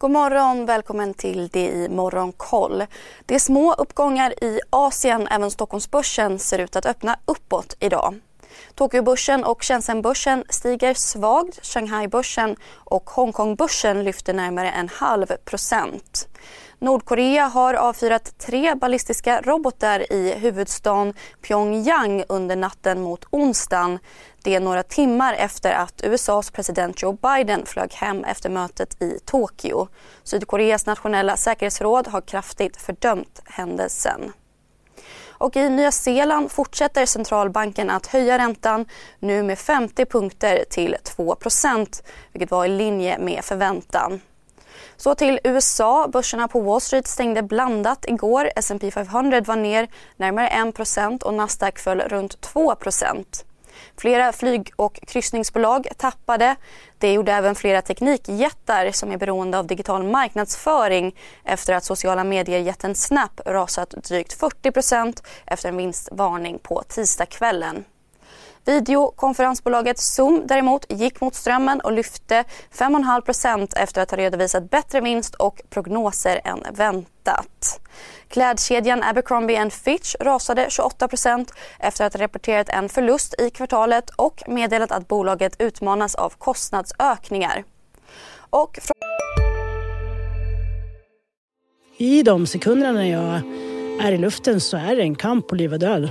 God morgon, välkommen till det i Morgonkoll. Det är små uppgångar i Asien, även Stockholmsbörsen ser ut att öppna uppåt idag. Tokyobörsen och Shenzhenbörsen stiger svagt. Shanghaibörsen och Hongkongbörsen lyfter närmare en halv procent. Nordkorea har avfyrat tre ballistiska robotar i huvudstaden Pyongyang under natten mot onsdagen. Det är några timmar efter att USAs president Joe Biden flög hem efter mötet i Tokyo. Sydkoreas nationella säkerhetsråd har kraftigt fördömt händelsen. Och I Nya Zeeland fortsätter centralbanken att höja räntan nu med 50 punkter till 2% vilket var i linje med förväntan. Så till USA. Börserna på Wall Street stängde blandat igår. S&P 500 var ner närmare 1% och Nasdaq föll runt 2% Flera flyg och kryssningsbolag tappade. Det gjorde även flera teknikjättar som är beroende av digital marknadsföring efter att sociala medier-jätten Snap rasat drygt 40% efter en vinstvarning på tisdagskvällen. Videokonferensbolaget Zoom däremot gick mot strömmen och lyfte 5,5% efter att ha redovisat bättre vinst och prognoser än väntat. Klädkedjan Abercrombie Fitch rasade 28% efter att ha rapporterat en förlust i kvartalet och meddelat att bolaget utmanas av kostnadsökningar. Och I de sekunderna när jag är i luften så är det en kamp på liv och död.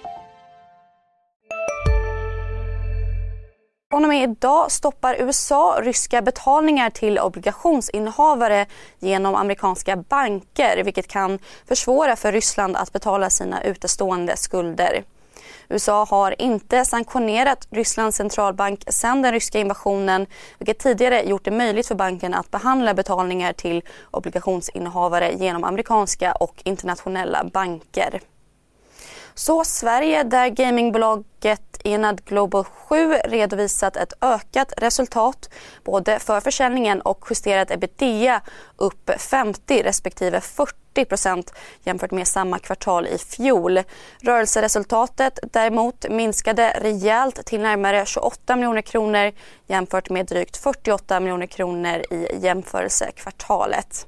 Från och med idag stoppar USA ryska betalningar till obligationsinnehavare genom amerikanska banker vilket kan försvåra för Ryssland att betala sina utestående skulder. USA har inte sanktionerat Rysslands centralbank sedan den ryska invasionen vilket tidigare gjort det möjligt för banken att behandla betalningar till obligationsinnehavare genom amerikanska och internationella banker. Så Sverige där gamingbolaget Enad Global 7 redovisat ett ökat resultat både för försäljningen och justerat ebitda upp 50 respektive 40 procent jämfört med samma kvartal i fjol. Rörelseresultatet däremot minskade rejält till närmare 28 miljoner kronor jämfört med drygt 48 miljoner kronor i jämförelsekvartalet.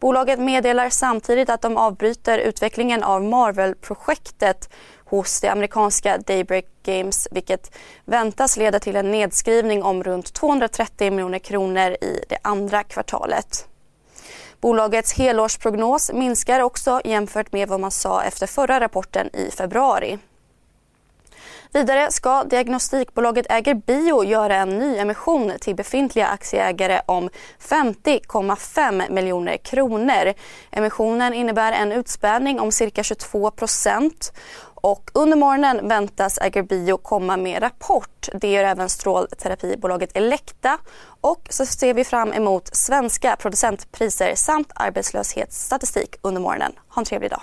Bolaget meddelar samtidigt att de avbryter utvecklingen av Marvel-projektet hos det amerikanska Daybreak Games vilket väntas leda till en nedskrivning om runt 230 miljoner kronor i det andra kvartalet. Bolagets helårsprognos minskar också jämfört med vad man sa efter förra rapporten i februari. Vidare ska diagnostikbolaget Äger Bio göra en nyemission till befintliga aktieägare om 50,5 miljoner kronor. Emissionen innebär en utspädning om cirka 22 procent och under morgonen väntas Äger Bio komma med rapport. Det gör även strålterapibolaget Elekta. Och så ser vi fram emot svenska producentpriser samt arbetslöshetsstatistik under morgonen. Ha en trevlig dag.